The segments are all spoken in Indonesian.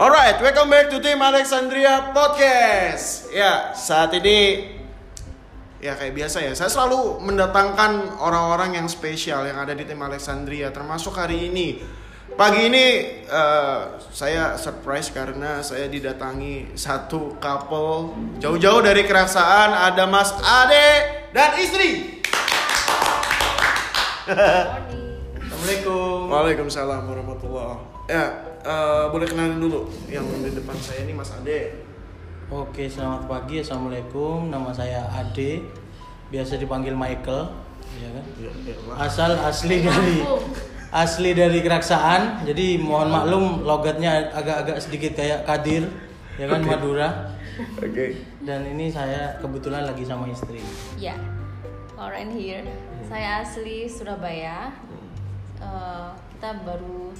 Alright, welcome back to Tim Alexandria Podcast. Ya, saat ini ya kayak biasa ya, saya selalu mendatangkan orang-orang yang spesial yang ada di Tim Alexandria, termasuk hari ini. Pagi ini eh, saya surprise karena saya didatangi satu couple jauh-jauh dari keraksaan ada Mas Ade dan istri. Assalamualaikum. Waalaikumsalam warahmatullah. Ya, eh, boleh kenalin dulu yang di depan saya ini Mas Ade. Oke, selamat pagi. Assalamualaikum. Nama saya Ade. Biasa dipanggil Michael, ya kan? Ya, ya, Mas. Asal asli dari asli dari Keraksaan. Jadi mohon maklum logatnya agak-agak sedikit kayak Kadir, ya kan Oke. Madura. Oke. Dan ini saya kebetulan lagi sama istri. Ya, Lauren here. Saya asli Surabaya. Eh, kita baru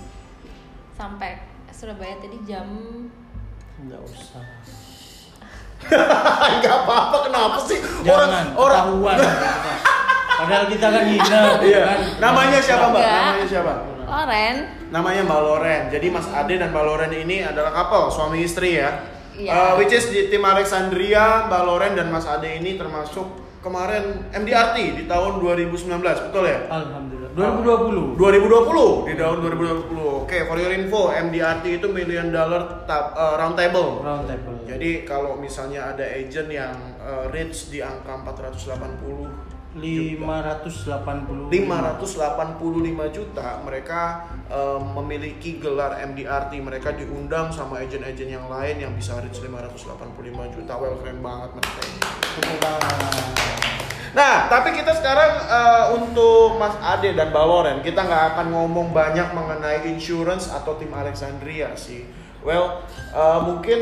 sampai Surabaya tadi jam Enggak usah. Enggak apa-apa kenapa sih? Jangan orang ketahuan. Padahal kita kan hina, Iya. kan? Namanya siapa, Mbak? Namanya siapa? Lauren. Namanya Mbak Loren. Jadi Mas Ade dan Mbak Loren ini adalah couple, suami istri ya. Iya. Eh, which is di tim Alexandria, Mbak Loren dan Mas Ade ini termasuk kemarin MDRT di tahun 2019, betul ya? Alhamdulillah. 2020. 2020 di tahun 2020. Oke, for your info, MDRT itu million dollar ta- eh, round table. Round table. Jadi kalau misalnya ada agent yang uh, reach di angka 480 580 585 juta, mereka uh, memiliki gelar MDRT. Mereka diundang sama agent-agent yang lain yang bisa reach 585 juta. Well, keren banget mereka ini. Nah, tapi kita sekarang uh, untuk Mas Ade dan Baloren, kita nggak akan ngomong banyak mengenai insurance atau tim Alexandria sih. Well, uh, mungkin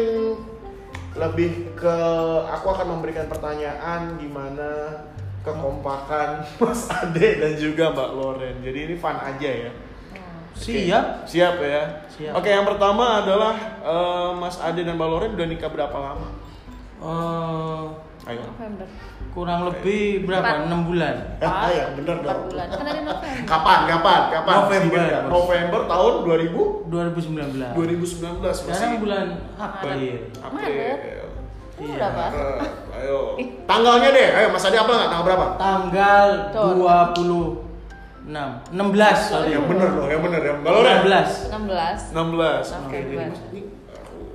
lebih ke aku akan memberikan pertanyaan gimana kekompakan Mas Ade dan juga Mbak Loren. Jadi ini fun aja ya. Oke. Siap. Siap ya. Siap. Oke, yang pertama adalah uh, Mas Ade dan Mbak Loren udah nikah berapa lama? Eh, Ayo. November. kurang lebih berapa? Empat. 6 bulan. Ah, yang bener Empat dong. bulan. Kan dari November. Kapan? Kapan? Kapan? November. November tahun 2000 2019. 2019 masih. Sekarang bulan April. April. Iya. berapa? Eh, ayo. Tanggalnya deh. Ayo Mas Ade apa nggak? Tanggal berapa? Tanggal Tuh. 26 16 sorry. Yang bener dong, yang bener ya. Kalau 16. 16. 16. Oke, November. jadi Mas ini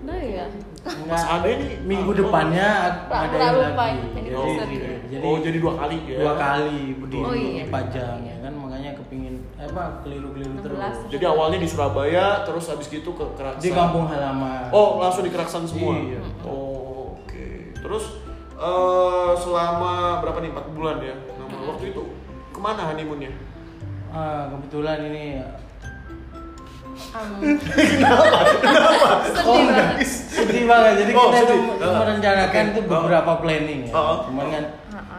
Nah ya. Mas Ade nih minggu ah, depannya ada yang lagi. ini Jadi, episode. jadi, oh, jadi dua kali ya. dua kali di Oh, iya. Pajang ya kan makanya kepingin eh, apa keliru-keliru 16. terus. Jadi awalnya di Surabaya, terus habis gitu ke Keraksan. Di kampung halaman. Oh, langsung di Keraksan semua. Iya. Oh, oke. Terus eh, selama berapa nih? 4 bulan ya. Nah, waktu itu ke mana honeymoonnya? Ah, kebetulan ini Um, Oh, sedih banget. nangis. sedih banget. Jadi Oh, kita itu merencanakan itu Oh. beberapa planning ya. Oh. Cuman kan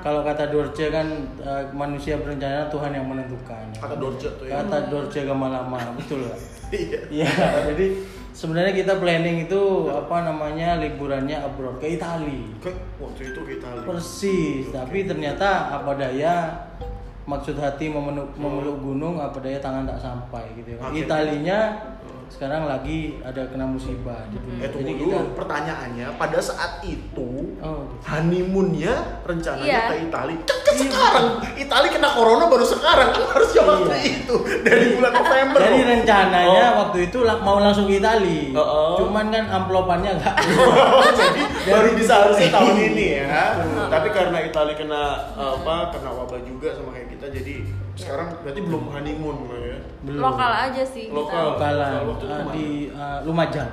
kalau kata Dorce kan eh, manusia berencana Tuhan yang menentukan. Kata Dorce tuh ya. Kata Dorce lama betul lah. Iya. Iya, jadi sebenarnya kita planning itu apa namanya liburannya abroad ke Itali. Ke waktu itu kita lihat. Persis, tapi ternyata apa daya maksud hati memeluk, memeluk gunung apa daya tangan tak sampai gitu ya. Akhirnya. Italinya sekarang lagi ada kena musibah di dunia. Eh tunggu Jadi dulu, kita pertanyaannya pada saat itu Oh, honeymoonnya rencananya Iya. ke Itali. Kan, kan sekarang Itali kena corona baru sekarang kan harusnya waktu Iya. itu dari bulan November. Jadi loh. rencananya Oh. waktu itu lah- mau langsung ke Itali. Oh, oh. Cuman kan amplopannya enggak. jadi baru bisa harusnya tahun ini ya. Tapi karena Itali kena apa kena wabah juga sama kayak kita jadi sekarang berarti belum honeymoon lah ya. Belum. Lokal aja sih kita. Lokal. Eh, ke mana? di eh, Lumajang.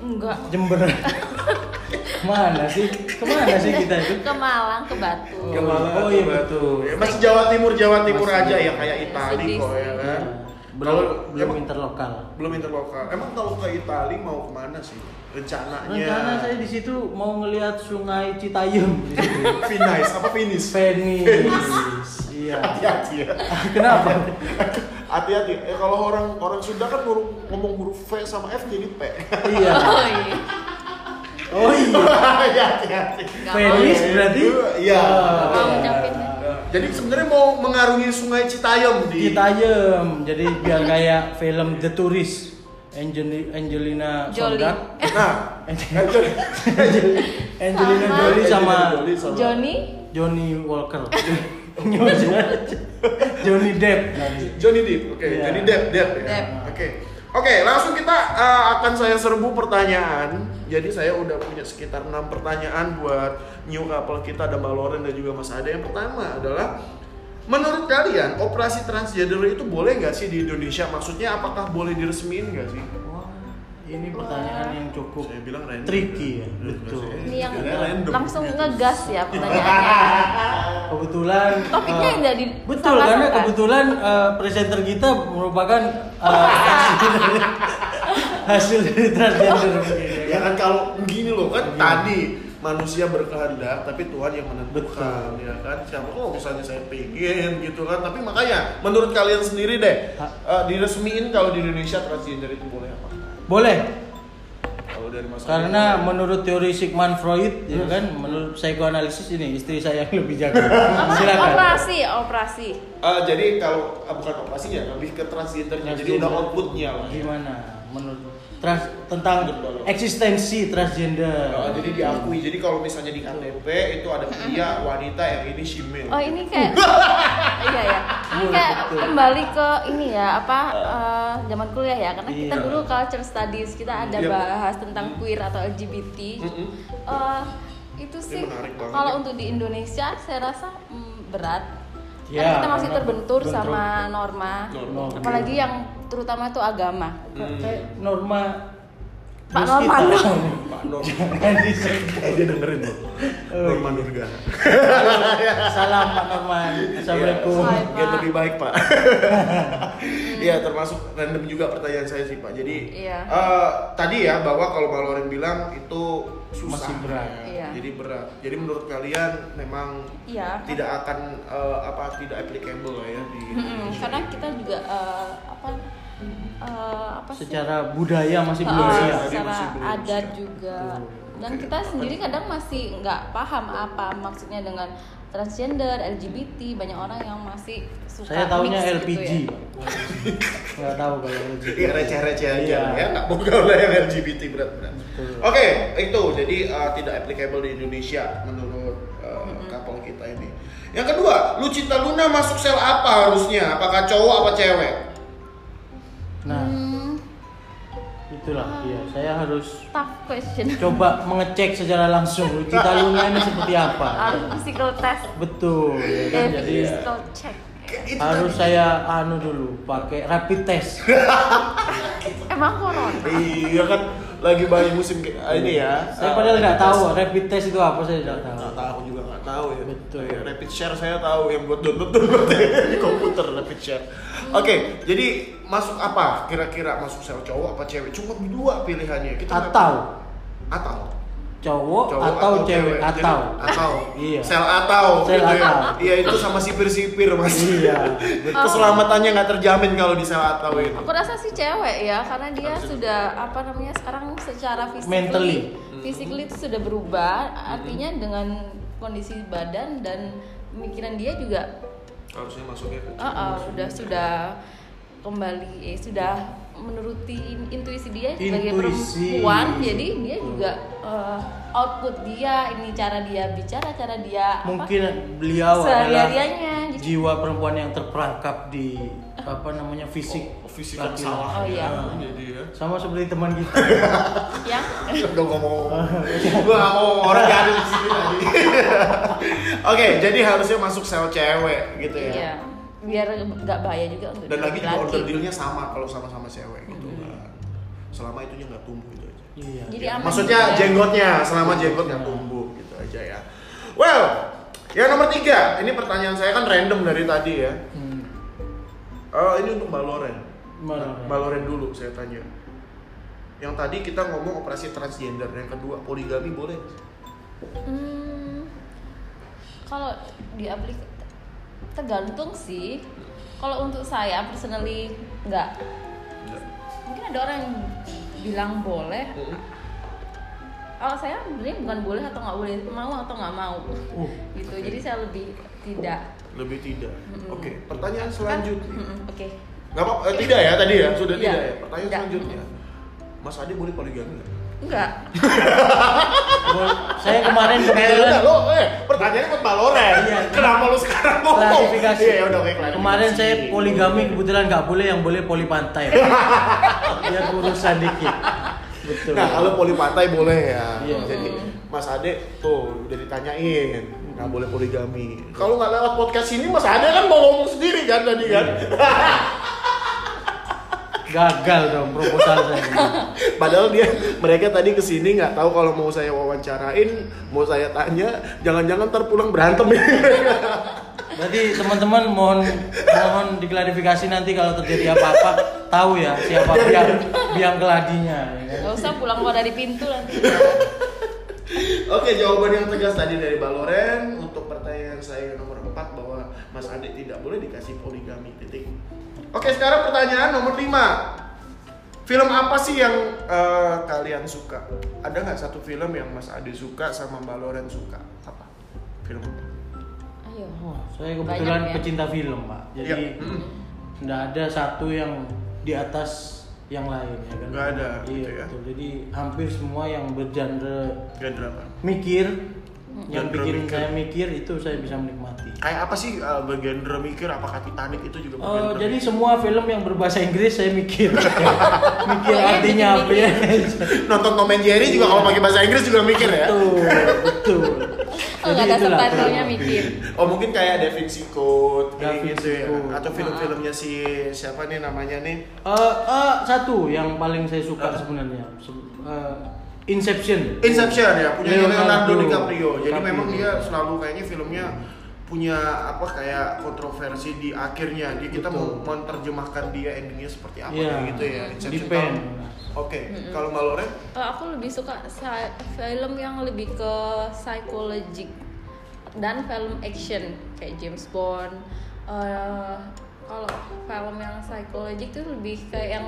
Enggak. Jember. Mana sih? Ke mana sih kita itu? Ke Malang, ke Batu. Oh, Ke Malang, oh ke iya, Batu. Ya, masih Jawa Timur Jawa Timur Masih. aja ya kayak Itali kok ya kan. belum Kalau- belum emang- interlokal. belum interlokal. Emang kalau ke Itali mau ke mana sih rencananya? Rencana saya di situ mau ngelihat Sungai Citayam. Venice apa Venice? Venice. Iya. Hati-hati ya. Kenapa? Hati-hati. Eh kalau orang orang Sunda kan huruf, ngomong huruf V sama F jadi P. iya. Oh iya. Oh iya. Ya, hati-hati. Mau. berarti? Iya. Mau iya. ngucapinnya. Jadi sebenarnya mau mengarungi Sungai Citayam di Citayam. Jadi biar kayak film The Tourist. Angeli- Angelina Jolie. Sondak, Nah, Angelina Sama- Jolie sama Jolie sama- Johnny Johnny Walker. Johnny Depp. Johnny Depp, oke. Iya. Johnny Depp, Depp ya. Depp. Oke. Oke, langsung kita uh, akan saya serbu pertanyaan. Jadi saya udah punya sekitar enam pertanyaan buat new couple kita ada Mbak Loren dan juga Mas Ade. Yang pertama adalah menurut kalian operasi transgender itu boleh nggak sih di Indonesia? Maksudnya apakah boleh diresmiin nggak sih? Ini pertanyaan yang cukup Saya bilang random. tricky ya. Betul. ini yang random. langsung ngegas ya pertanyaannya Kebetulan Topiknya eh, tidak di Betul sama-sama karena kan? kebetulan eh, presenter kita merupakan eh, hasil dari hasil dari transgender. Ya kan kalau begini loh kan tadi manusia berkehendak tapi Tuhan yang menentukan Betul. ya kan siapa kok misalnya saya pengen gitu kan tapi makanya menurut kalian sendiri deh Ha. eh, diresmiin kalau di Indonesia transgender itu boleh apa Boleh. kalau dari Mas Karena Adi, menurut teori Sigmund Freud, ya kan, menurut psikoanalisis ini istri saya yang lebih jago. Silakan. operasi operasi Eh, jadi kalau eh, bukan operasinya lebih ke transgendernya jadi udah Transgender. outputnya lah Gimana menurut trans tentang eksistensi transgender? Eh, jadi diakui jadi kalau misalnya di KTP itu ada pria wanita yang ini shemale oh ini kayak iya ya betul. kembali ke ini ya apa eh, zaman kuliah ya karena kita Iya. dulu culture studies kita ada Iya. bahas tentang queer atau LGBT Mm-mm. Eh, itu sih kalau ya. untuk di Indonesia saya rasa mm, berat Ya, karena kita masih karena terbentur bentrok. sama norma Norma. apalagi yang terutama itu agama Kayak norma Pak bos Norman. Pak disebut. eh dia dengerin loh Norma Nurga Salam Pak Norman. Assalamualaikum. Pak. lebih baik pak. Iya termasuk random juga pertanyaan saya sih pak. Jadi Iya. eh, tadi ya bahwa kalau Mbak Loren bilang itu susah. Masih berat. Iya. Jadi berat. Jadi menurut kalian memang iya tidak akan eh, apa tidak applicable lah ya di karena kita juga eh, apa eh, apa sih Secara budaya masih belum Eh, siap. Secara masih belum adat siap. juga dan kita sendiri kadang masih nggak paham apa maksudnya dengan transgender LGBT banyak orang yang masih suka Saya taunya mix LPG. gitu ya. Nggak tahu kalau LPG. Iya receh-receh aja Iya. ya nggak mau gaul lah yang LGBT berat-berat. Oke itu jadi eh, tidak applicable di Indonesia menurut couple kita ini. Yang kedua, Lucinta Luna masuk sel apa harusnya? Apakah cowok apa cewek? Itulah ya. Saya harus tough question coba mengecek secara langsung Lucita Luna ini seperti apa. harus physical test Betul, ya kan? eh Jadi physical check Itu harus saya anu dulu pakai rapid test. emang corona Iya kan lagi banyak musim kayak ini ya. Saya Ah, padahal nggak tahu rapid test itu apa saya tidak Nggak tahu. tahu juga nggak tahu ya. Betul. Ya, rapid share saya tahu yang buat download download di share. Oke, jadi masuk apa? Kira-kira masuk sel cowok apa cewek? Cuma dua pilihannya. Kita Atau atau cowok, cowok atau, cewek Jadi, atau. atau Iya. sel atau Sel gitu ya. atau. Iya itu sama sipir-sipir mas. Iya. Keselamatannya nggak terjamin kalau di sel atau itu. Aku rasa sih cewek ya, karena dia sudah apa namanya sekarang secara physically, Mentally. physically itu sudah berubah. Artinya dengan kondisi badan dan pemikiran dia juga, Harusnya masuknya ke uh, uh, sudah sudah kembali, eh, sudah menuruti in- intuisi dia sebagai perempuan. Jadi dia juga uh, output dia, ini cara dia bicara, cara dia apa, Mungkin beliau adalah jiwa perempuan yang terperangkap di apa namanya fisik fisik yang laki-laki. salah. Oh, iya. ya. Jadi ya. Sama seperti teman kita. yang Udah ngomong, gue gak mau orang yang ada di sini tadi. Oke, jadi harusnya masuk sel cewek gitu ya. Iya, biar nggak bahaya juga untuk Dan lagi juga order dealnya sama kalau sama-sama cewek gitu kan. Selama itunya nggak tumbuh itu aja. Iya. Jadi aman Maksudnya juga ya. jenggotnya, selama jenggot nggak tumbuh gitu aja ya. Well, yang nomor tiga, ini pertanyaan saya kan random dari tadi ya. Hmm. Eh, ini untuk Mbak Loren. Mbak Loren. Mbak Loren dulu saya tanya. Yang tadi kita ngomong operasi transgender, yang kedua poligami boleh? Hmm, kalau di aplik tergantung sih. Kalau untuk saya personally nggak. Nggak. Mungkin ada orang yang bilang boleh. Hmm. Kalau saya sebenarnya bukan boleh atau nggak boleh, mau atau nggak mau. Uh, Gitu. Jadi saya lebih tidak. Lebih tidak. Mm-mm. Oke, pertanyaan Kan- selanjutnya. Mm-mm, Oke. Nggak apa, eh, tidak ya tadi ya, sudah Iya. tidak ya. Pertanyaan Tidak. selanjutnya. Mas Ade boleh poligami nggak? Enggak. Saya kemarin Eh, kebetulan lo, eh, pertanyaannya buat Baloren. Iya. Kenapa lu sekarang ngomong? klarifikasi. Iya, udah oke. Kemarin saya poligami kebetulan nggak boleh yang boleh poli pantai. Biar urusan dikit. Betul. Nah, kalau poli pantai boleh ya. Iya. Jadi Mas Ade tuh udah ditanyain nggak boleh poligami. Kalau nggak lewat podcast ini Mas Ade kan mau ngomong sendiri kan tadi kan. Gagal dong proposal saya. Padahal dia mereka tadi ke sini nggak tahu kalau mau saya wawancarain, mau saya tanya, jangan-jangan terpulang berantem ya. Berarti teman-teman mohon mohon diklarifikasi nanti kalau terjadi apa-apa tahu ya siapa biang biang keladinya. Ya kan? Gak usah pulang keluar dari pintu nanti. Oke, jawaban yang tegas tadi dari Baloren untuk pertanyaan saya nomor 4 bahwa Mas Ade tidak boleh dikasih poligami titik. Oke, sekarang pertanyaan nomor 5. Film apa sih yang eh, kalian suka? Ada nggak satu film yang Mas Ade suka sama Baloren suka? Apa? Film apa? Ayo. Wah, saya kebetulan Banyak ya? pecinta film, Pak. Jadi Iya. Mm. nggak ada satu yang di atas yang lain ya kan. Nggak ada, Iya, gitu ya. betul. Jadi hampir semua yang bergenre Genre apa? mikir yang Genre bikin mikir. saya mikir itu saya bisa menikmati. Kayak apa sih uh, bergenre mikir? Apakah Titanic itu juga Oh, bergenre jadi mikir? semua film yang berbahasa Inggris saya mikir. mikir Pokoknya artinya apa ya. nonton Tom and Jerry juga kalau pakai bahasa Inggris juga mikir ya? betul, betul. Oh, nggak ada subtitlenya film. mikir. Oh mungkin kayak Da Vinci Code Da kayak Vinci gitu ya. Atau film-filmnya si siapa nih namanya nih? Eh, eh, satu yang paling saya suka Ah. sebenarnya Se- eh, Inception. Inception ya punya Leonardo, Leonardo DiCaprio. Jadi DiCaprio. memang dia selalu kayaknya filmnya punya apa kayak kontroversi di akhirnya. Dia kita mau menerjemahkan dia endingnya seperti apa kayak gitu ya. Inception Depend. Oke, kalau Mbak Loren Eh, aku lebih suka film yang lebih ke psychologic dan film action kayak James Bond. Eh, kalau film yang psychologic itu lebih kayak yang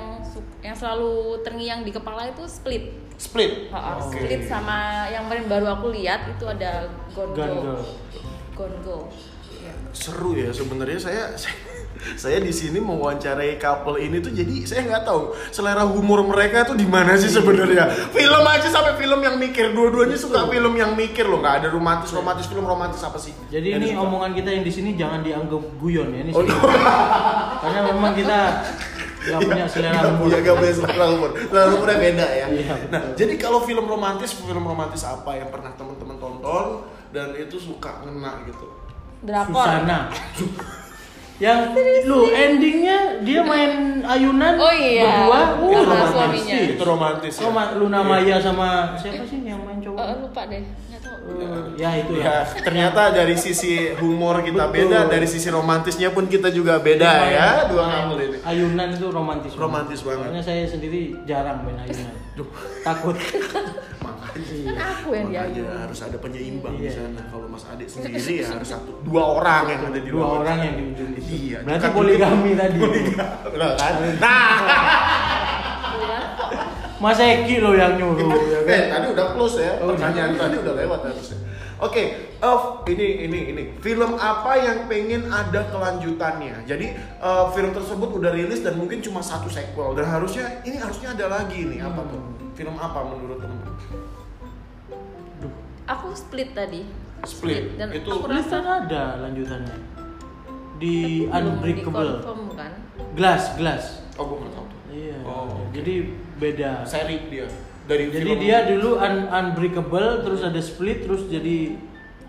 yang selalu terngiang di kepala itu Split. Split. Ha, Oke. Split sama yang paling baru aku lihat itu ada Gone Girl. Gone Girl. Ya. seru ya sebenarnya saya, saya saya di sini mewawancarai couple ini tuh jadi saya nggak tahu selera humor mereka tuh di mana sih sebenarnya film aja sampai film yang mikir dua-duanya suka film yang mikir loh nggak ada romantis romantis film romantis apa sih Jadi ini disuka? omongan kita yang di sini jangan dianggap guyon ya ini Oh, serius. Karena memang kita nggak punya selera humor. Iya, gak punya selera humor. Selera humornya beda ya. Iya, Nah, jadi kalau film romantis, film romantis apa yang pernah teman-teman tonton dan itu suka ngena gitu? Drakor. Susana. yang lu endingnya dia main ayunan Oh iya. berdua, Sama uh, romantis. suaminya. Itu romantis ya. Luna Maya sama siapa sih yang main cowok? Eh, lupa deh. Eh, ya itu Ya, lah. ternyata dari sisi humor kita Betul. beda, dari sisi romantisnya pun kita juga beda Main- ya, dua main couple ini. Ayunan itu romantis. Romantis banget. Soalnya saya sendiri jarang main ayunan. Duh. Takut. Kan Iya. aku yang diayun. harus ada penyeimbang di Iya. sana. Kalau Mas Adik sendiri ya harus satu, dua orang yang ada di Dua luar. orang yang di ujung itu. Iya. Berarti poligami tadi. Nah, kan? Nah, Mas Eki loh yang nyuruh ya kan? Eh, tadi udah close ya. Oh. Pertanyaan tadi udah lewat harusnya. Oke, eh, ini ini ini film apa yang pengen ada kelanjutannya? Jadi eh, film tersebut udah rilis dan mungkin cuma satu sequel dan harusnya ini harusnya ada lagi nih apa tuh? Film apa menurut teman-teman? Aku split tadi. Split. Dan Itu- aku rasa kan ada lanjutannya. Di Unbreakable. kan. Glass, glass. Oh, gue nggak tahu. tuh. Iya. Oh, oke. Jadi beda. Seri dia dari Jadi film dia dulu un- Unbreakable, terus ada Split, terus jadi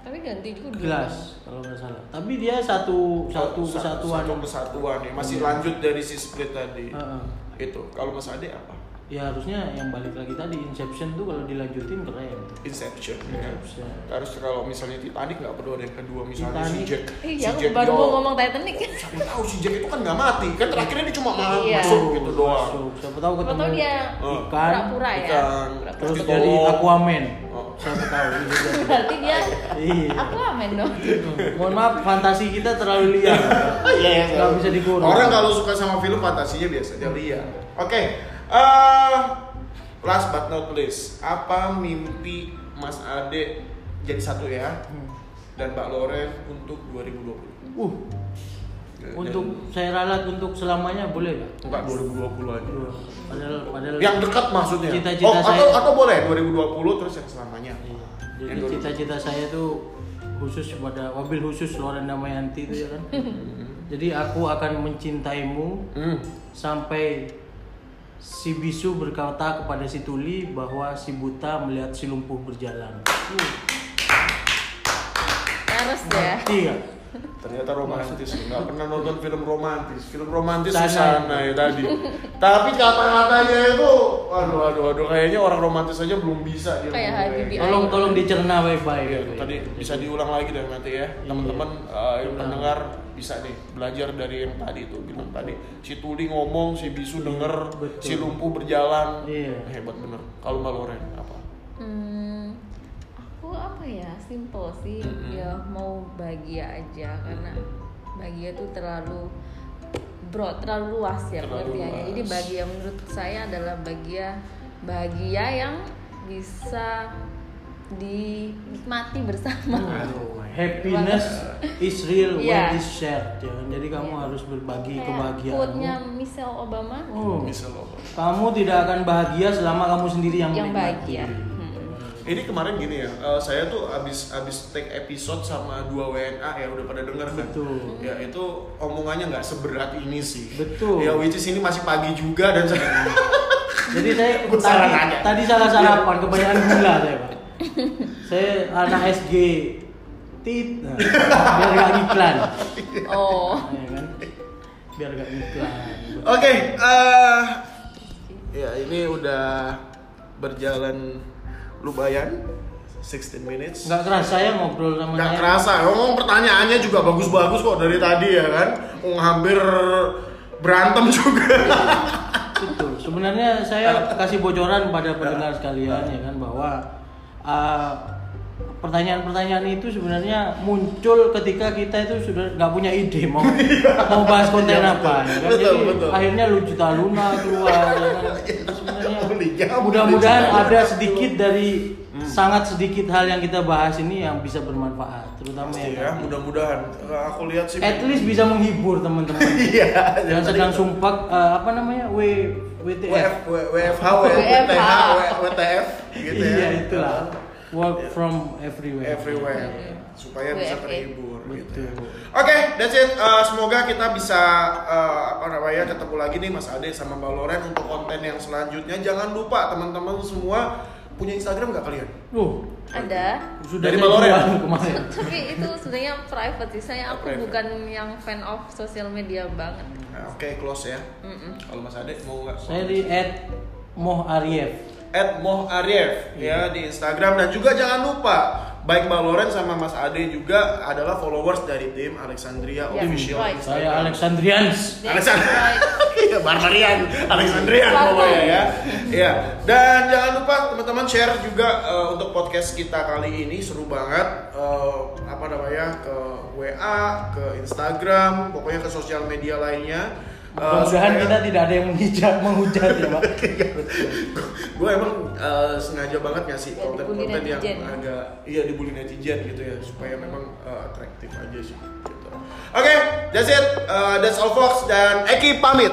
Tapi ganti juga. Glass kalau nggak salah. Tapi dia satu satu sa- kesatuan. Satu kesatuan ya. Masih lanjut dari si Split tadi. Heeh. Itu. Kalau Mas Ade apa? Ya harusnya yang balik lagi tadi Inception tuh kalau dilanjutin keren tuh. Inception. ya. Inception. Terus kalau misalnya Titanic nggak perlu ada yang kedua misalnya si Titanic. Jack. Iya, si aku Jack baru mau ngomong Titanic. Siapa tahu si Jack itu kan nggak mati kan terakhirnya dia cuma ma- Iya. masuk gitu doang. Masuk. Siapa tahu Siapa ketemu tahu dia Oh. ikan, pura-pura ya. ikan. Terus Ditolong. jadi Aquaman. Oh. Siapa tahu. Berarti dia Iya. aku amen dong. Mohon maaf, fantasi kita terlalu liar. Iya, iya. Nggak bisa dikurung. Orang kalau suka sama film fantasinya biasa aja liar. Oke. Eh, last but not least, apa mimpi Mas Ade jadi satu ya Hmm. dan Mbak Loren untuk 2020? Uh, Untuk saya ralat untuk selamanya boleh nggak? Enggak 2020 aja. Padahal padahal Yang dekat maksudnya. Cita-cita oh, atau saya- atau boleh 2020 terus yang selamanya. Iya. Jadi cita-cita saya tuh khusus pada wabil khusus Loren Damayanti itu ya kan. Jadi aku akan mencintaimu Hmm. sampai si bisu berkata kepada si tuli bahwa si buta melihat si lumpuh berjalan. Harus ya. Iya. Ternyata romantis, nggak pernah nonton film romantis. Film romantis Sana. Susana ya tadi. Tapi kata-katanya itu, aduh, aduh, aduh, kayaknya orang romantis aja belum bisa dia. Kayak ngomong Habibie. Tolong tolong dicerna Iya, baik-baik. tadi bisa diulang lagi deh nanti ya teman-teman eh, yang pendengar bisa nih belajar dari yang tadi itu bilang tadi si Tuli ngomong si Bisu denger Betul. si Lumpuh berjalan Iya. hebat bener kalau Mbak Loren apa Hmm, aku apa ya simple sih Mm-mm. ya mau bahagia aja karena bahagia tuh terlalu broad terlalu luas ya pengertiannya jadi bahagia menurut saya adalah bahagia bahagia yang bisa dinikmati bersama Aduh, Happiness is real when Iya. is shared. ya? Jadi kamu harus berbagi Kayak quote-nya kebahagiaanmu. Michelle Obama Oh, kamu tidak akan bahagia selama kamu sendiri yang, yang menikmati. bahagia Hmm. Ini kemarin gini ya eh, saya tuh abis abis take episode sama dua WNA ya udah pada denger kan Betul. ya itu omongannya nggak seberat ini sih Betul. ya which is ini masih pagi juga dan saya Jadi saya tadi, nanya. tadi salah sarapan kebanyakan gula saya pak. saya anak SG tit, nah, biar gak iklan, oh ya kan? Biar gak iklan. Oke, eh ya ini udah berjalan lumayan 16 minutes. Nggak kerasa ya ngobrol sama Nggak kerasa, ngomong pertanyaannya juga bagus-bagus kok dari tadi ya kan. Oh, hampir berantem juga. Betul. Sebenarnya saya kasih bocoran pada pendengar sekalian ya kan bahwa uh, pertanyaan-pertanyaan itu sebenarnya muncul ketika kita itu sudah nggak punya ide mau mau bahas konten Iya, apa. betul. ya kan? Betul, Jadi betul. akhirnya lu juta luna keluar. ya kan? Sebenarnya Belinya, mudah-mudahan ada sedikit dari sangat sedikit hal yang kita bahas ini yang bisa bermanfaat, terutama Pasti ya. ya, mudah-mudahan. Eh, Aku lihat sih. At least bisa menghibur teman-teman. Iya. yang sedang sumpah eh, apa namanya W WTF. WF, WFH, W- WFH. WTH, W- WTF gitu ya. iya itulah work from everywhere everywhere supaya bisa WFA. terhibur gitu. Betul. Oke, that's it. Uh, semoga kita bisa uh, apa namanya ketemu lagi nih Mas Ade sama Mbak Loren untuk konten yang selanjutnya. Jangan lupa teman-teman semua punya Instagram nggak kalian? Duh, ada sudah Dari Maloren? jual kemarin tapi itu sebenarnya private sih saya aku Private. bukan yang fan of sosial media banget Nah, Oke, close ya. Mm-mm. Kalau Mas Ade mau nggak? saya di at Moh Arief At Moh Arief ya di Instagram dan juga jangan lupa baik Mbak Loren sama Mas Ade juga adalah followers dari tim Alexandria Ya, Official right. Saya Alexandrians right. Iya, Barbarian, Alexandrian pokoknya ya. Iya. Dan jangan lupa teman-teman share juga eh, untuk podcast kita kali ini seru banget Eh, apa namanya ke WA, ke Instagram, pokoknya ke sosial media lainnya. Mudah-mudahan supaya- kita tidak ada yang menghujat menghujat ya pak gue emang eh, sengaja banget ngasih Ya, konten-konten yang agak iya dibully netizen gitu ya supaya memang eh, atraktif aja sih gitu. Oke, that's it. Eh, that's all folks dan Eki pamit.